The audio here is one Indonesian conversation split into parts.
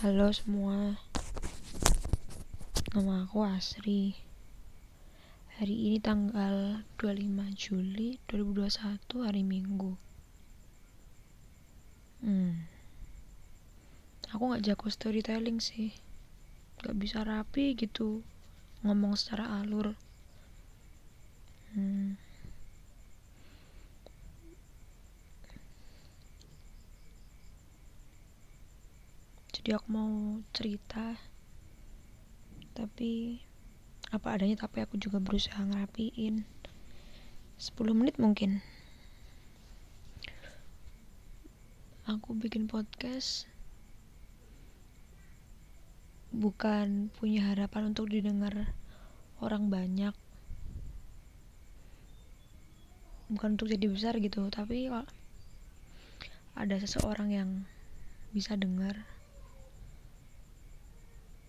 Halo semua. Nama aku Asri. Hari ini tanggal 25 Juli 2021 hari Minggu. Hmm. Aku gak jago storytelling sih. Gak bisa rapi gitu Ngomong secara alur. Hmm jadi aku mau cerita. Tapi apa adanya tapi aku juga berusaha ngerapiin. 10 menit mungkin. Aku bikin podcast. Bukan punya harapan untuk didengar orang banyak. Bukan untuk jadi besar gitu tapi kalau ada seseorang yang bisa dengar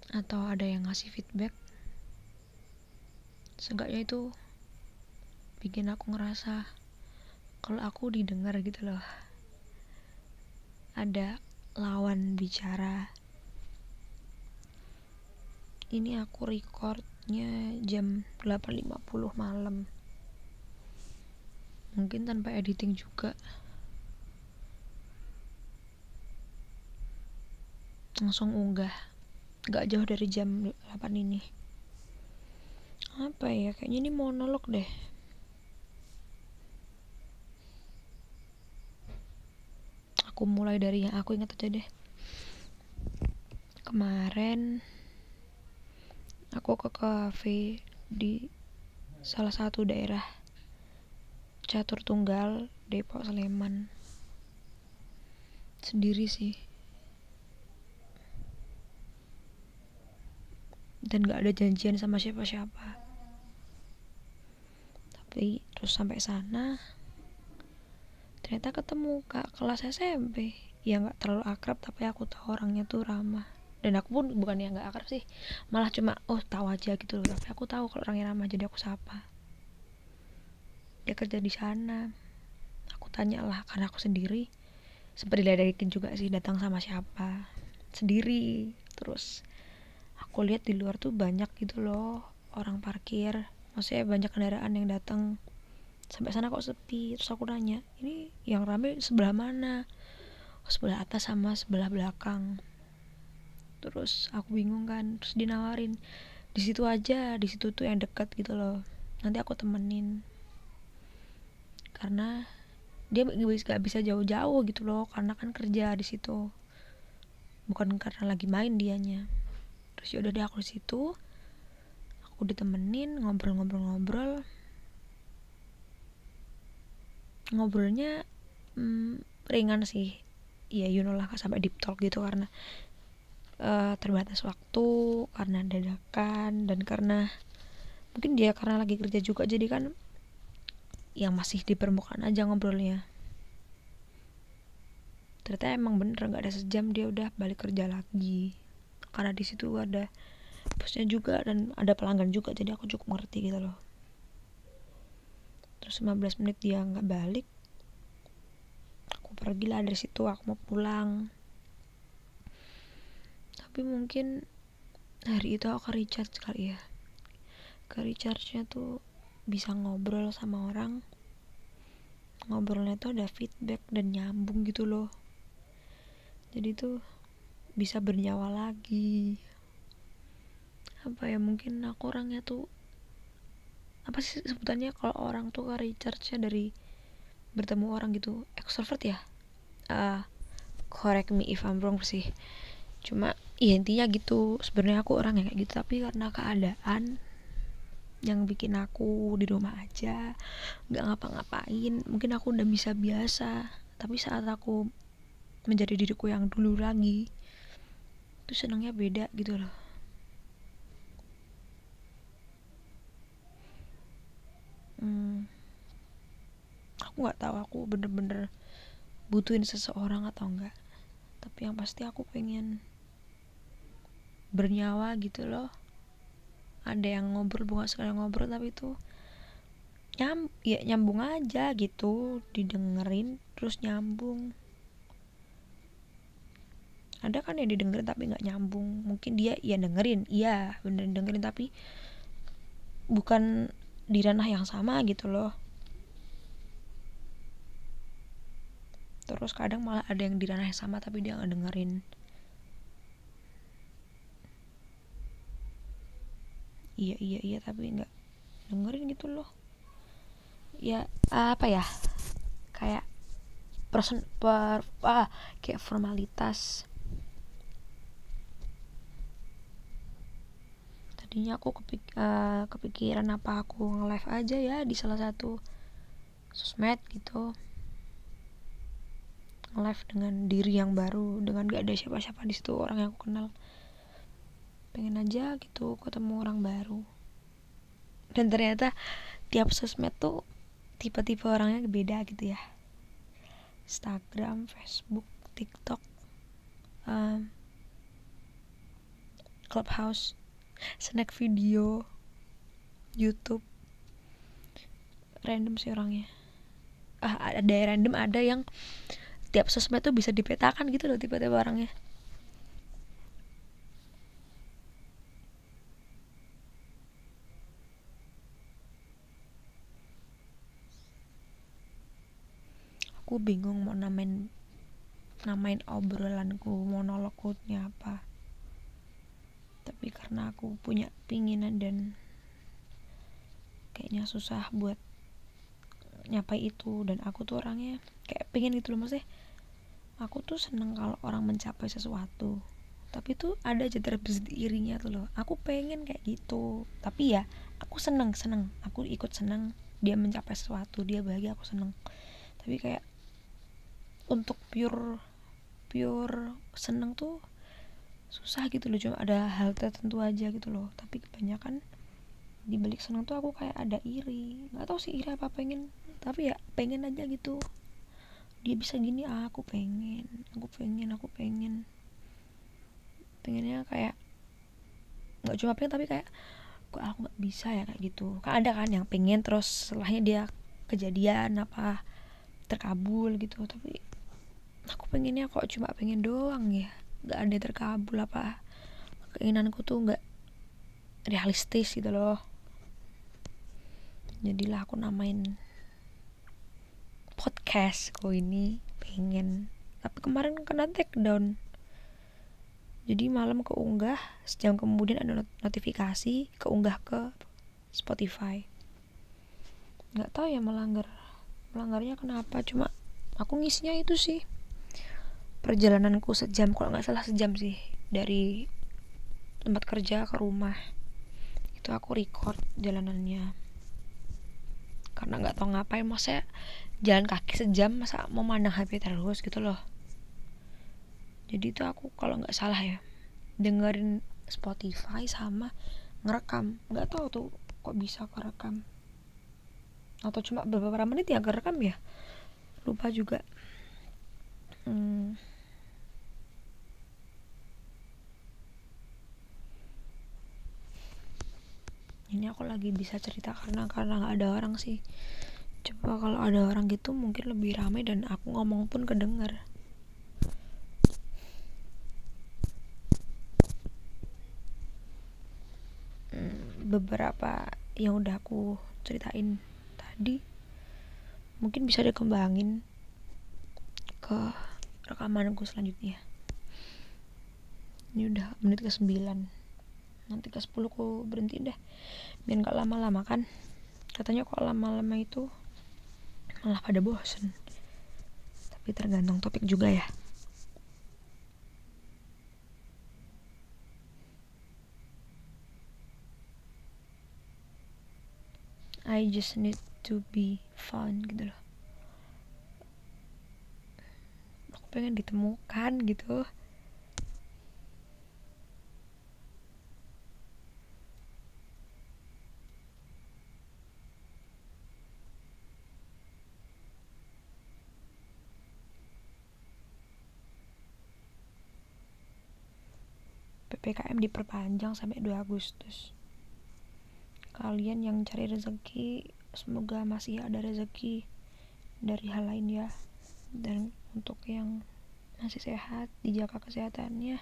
atau ada yang ngasih feedback? Seenggaknya itu bikin aku ngerasa kalau aku didengar gitu loh. Ada lawan bicara. Ini aku recordnya jam 8.50 malam. Mungkin tanpa editing juga. Langsung unggah gak jauh dari jam 8 ini. Apa ya kayaknya ini monolog deh. Aku mulai dari yang aku ingat aja deh. Kemarin aku ke cafe di salah satu daerah catur tunggal Depok Sleman. Sendiri sih dan gak ada janjian sama siapa-siapa. Tapi terus sampai sana ternyata ketemu kak kelas SMP ya nggak terlalu akrab tapi aku tahu orangnya tuh ramah. Dan aku pun bukan yang nggak akrab sih malah cuma oh tahu aja gitu loh. Tapi aku tahu kalau orangnya ramah jadi aku sapa. Dia kerja di sana. Aku tanya lah karena aku sendiri sempat diledekin juga sih datang sama siapa. Sendiri terus aku lihat di luar tuh banyak gitu loh orang parkir. Maksudnya banyak kendaraan yang datang. Sampai sana kok sepi. Terus aku nanya ini yang rame sebelah mana? Oh, sebelah atas sama sebelah belakang. Terus aku bingung kan. Terus dinawarin di situ aja di situ tuh yang dekat gitu loh. Nanti aku temenin. Karena dia gak bisa jauh-jauh gitu loh. Karena kan kerja di situ. Bukan karena lagi main dianya terus yaudah deh aku di situ. Aku ditemenin ngobrol-ngobrol-ngobrol. Ngobrolnya hmm, ringan sih. Ya you know lah sampai deep talk gitu karena uh, terbatas waktu karena dadakan dan karena mungkin dia karena lagi kerja juga jadi kan yang masih di permukaan aja ngobrolnya. Ternyata emang bener nggak ada sejam dia udah balik kerja lagi karena di situ ada bosnya juga dan ada pelanggan juga jadi aku cukup ngerti gitu loh. Terus 15 menit dia nggak balik aku pergi lah dari situ aku mau pulang. Tapi mungkin hari itu aku recharge kali ya. Ke recharge nya tuh bisa ngobrol sama orang. Ngobrolnya tuh ada feedback dan nyambung gitu loh. Jadi tuh bisa bernyawa lagi. Apa ya mungkin aku orangnya tuh apa sih sebutannya kalau orang tuh recharge nya dari bertemu orang gitu extrovert ya? Uh, correct me if I'm wrong sih. Cuma ya intinya gitu sebenarnya aku orang yang kayak gitu tapi karena keadaan yang bikin aku di rumah aja nggak ngapa-ngapain mungkin aku udah bisa biasa. Tapi saat aku menjadi diriku yang dulu lagi tuh senangnya beda gitu loh. Hmm, aku nggak tahu aku bener-bener butuhin seseorang atau enggak tapi yang pasti aku pengen bernyawa gitu loh. Ada yang ngobrol bukan sekali ngobrol tapi itu nyam ya nyambung aja gitu didengerin terus nyambung ada kan yang didengerin tapi nggak nyambung. Mungkin dia ya dengerin. Iya bener dengerin tapi bukan di ranah yang sama gitu loh. Terus kadang malah ada yang di ranah yang sama tapi dia nggak dengerin. Iya iya iya tapi nggak dengerin gitu loh. Ya apa ya? Kayak person per ah kayak formalitas tadinya aku kepik, uh, kepikiran apa aku nge-live aja ya di salah satu sosmed gitu. Nge-live dengan diri yang baru dengan gak ada siapa-siapa di situ orang yang aku kenal. Pengen aja gitu ketemu orang baru. Dan ternyata tiap sosmed tuh tipe-tipe orangnya beda gitu ya. Instagram, Facebook, TikTok, um, Clubhouse snack video YouTube. Random sih orangnya. Ah ada random ada yang tiap sosmed tuh bisa dipetakan gitu loh tiba-tiba orangnya. Aku bingung mau namain namain obrolanku monolognya apa tapi karena aku punya pinginan dan kayaknya susah buat nyapai itu dan aku tuh orangnya kayak pengen gitu loh maksudnya aku tuh seneng kalau orang mencapai sesuatu. Tapi tuh ada aja terbesit irinya tuh loh. Aku pengen kayak gitu. Tapi ya aku seneng seneng. Aku ikut seneng dia mencapai sesuatu dia bahagia aku seneng. Tapi kayak untuk pure pure seneng tuh susah gitu loh cuma ada hal tertentu aja gitu loh. Tapi kebanyakan di balik senang tuh aku kayak ada iri. Nggak tahu sih iri apa pengen tapi ya pengen aja gitu. Dia bisa gini ah, aku pengen aku pengen aku pengen. Pengennya kayak nggak cuma pengen tapi kayak kok aku nggak bisa ya? Kayak gitu. Kan ada kan yang pengen terus setelahnya dia kejadian apa terkabul gitu. Tapi aku pengennya kok cuma pengen doang ya gak ada terkabul apa keinginanku tuh nggak realistis gitu loh. Jadilah aku namain podcast kok ini pengen. Tapi kemarin kena take down jadi malam keunggah sejam kemudian ada notifikasi keunggah ke Spotify. Nggak tahu ya melanggar melanggarnya kenapa cuma aku ngisinya itu sih perjalananku sejam kalau nggak salah sejam sih dari tempat kerja ke rumah. Itu aku record jalanannya. Karena nggak tahu ngapain masa jalan kaki sejam masa mau mandang HP terus gitu loh. Jadi itu aku kalau nggak salah ya dengerin Spotify sama ngerekam. Nggak tahu tuh kok bisa kerekam atau cuma beberapa menit ya kerekam ya? Lupa juga. Hmm. Aku lagi bisa cerita karena karena nggak ada orang sih. Coba kalau ada orang gitu mungkin lebih ramai dan aku ngomong pun kedenger. Hmm, beberapa yang udah aku ceritain tadi mungkin bisa dikembangin ke rekamanku selanjutnya. Ini udah menit ke 9 nanti ke 10 aku berhenti deh. Biar gak lama-lama kan. Katanya kok lama-lama itu malah pada bosen. Tapi tergantung topik juga ya. I just need to be fun gitu loh. Aku pengen ditemukan gitu PPKM diperpanjang sampai 2 Agustus. Kalian yang cari rezeki, semoga masih ada rezeki dari hal lain ya. Dan untuk yang masih sehat dijaga kesehatannya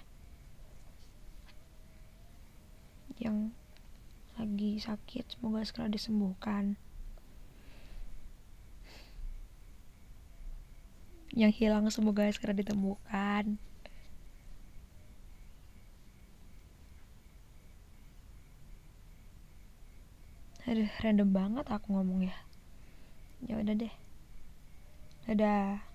yang lagi sakit semoga segera disembuhkan yang hilang semoga segera ditemukan aduh random banget aku ngomong ya. Ya udah deh. Dadah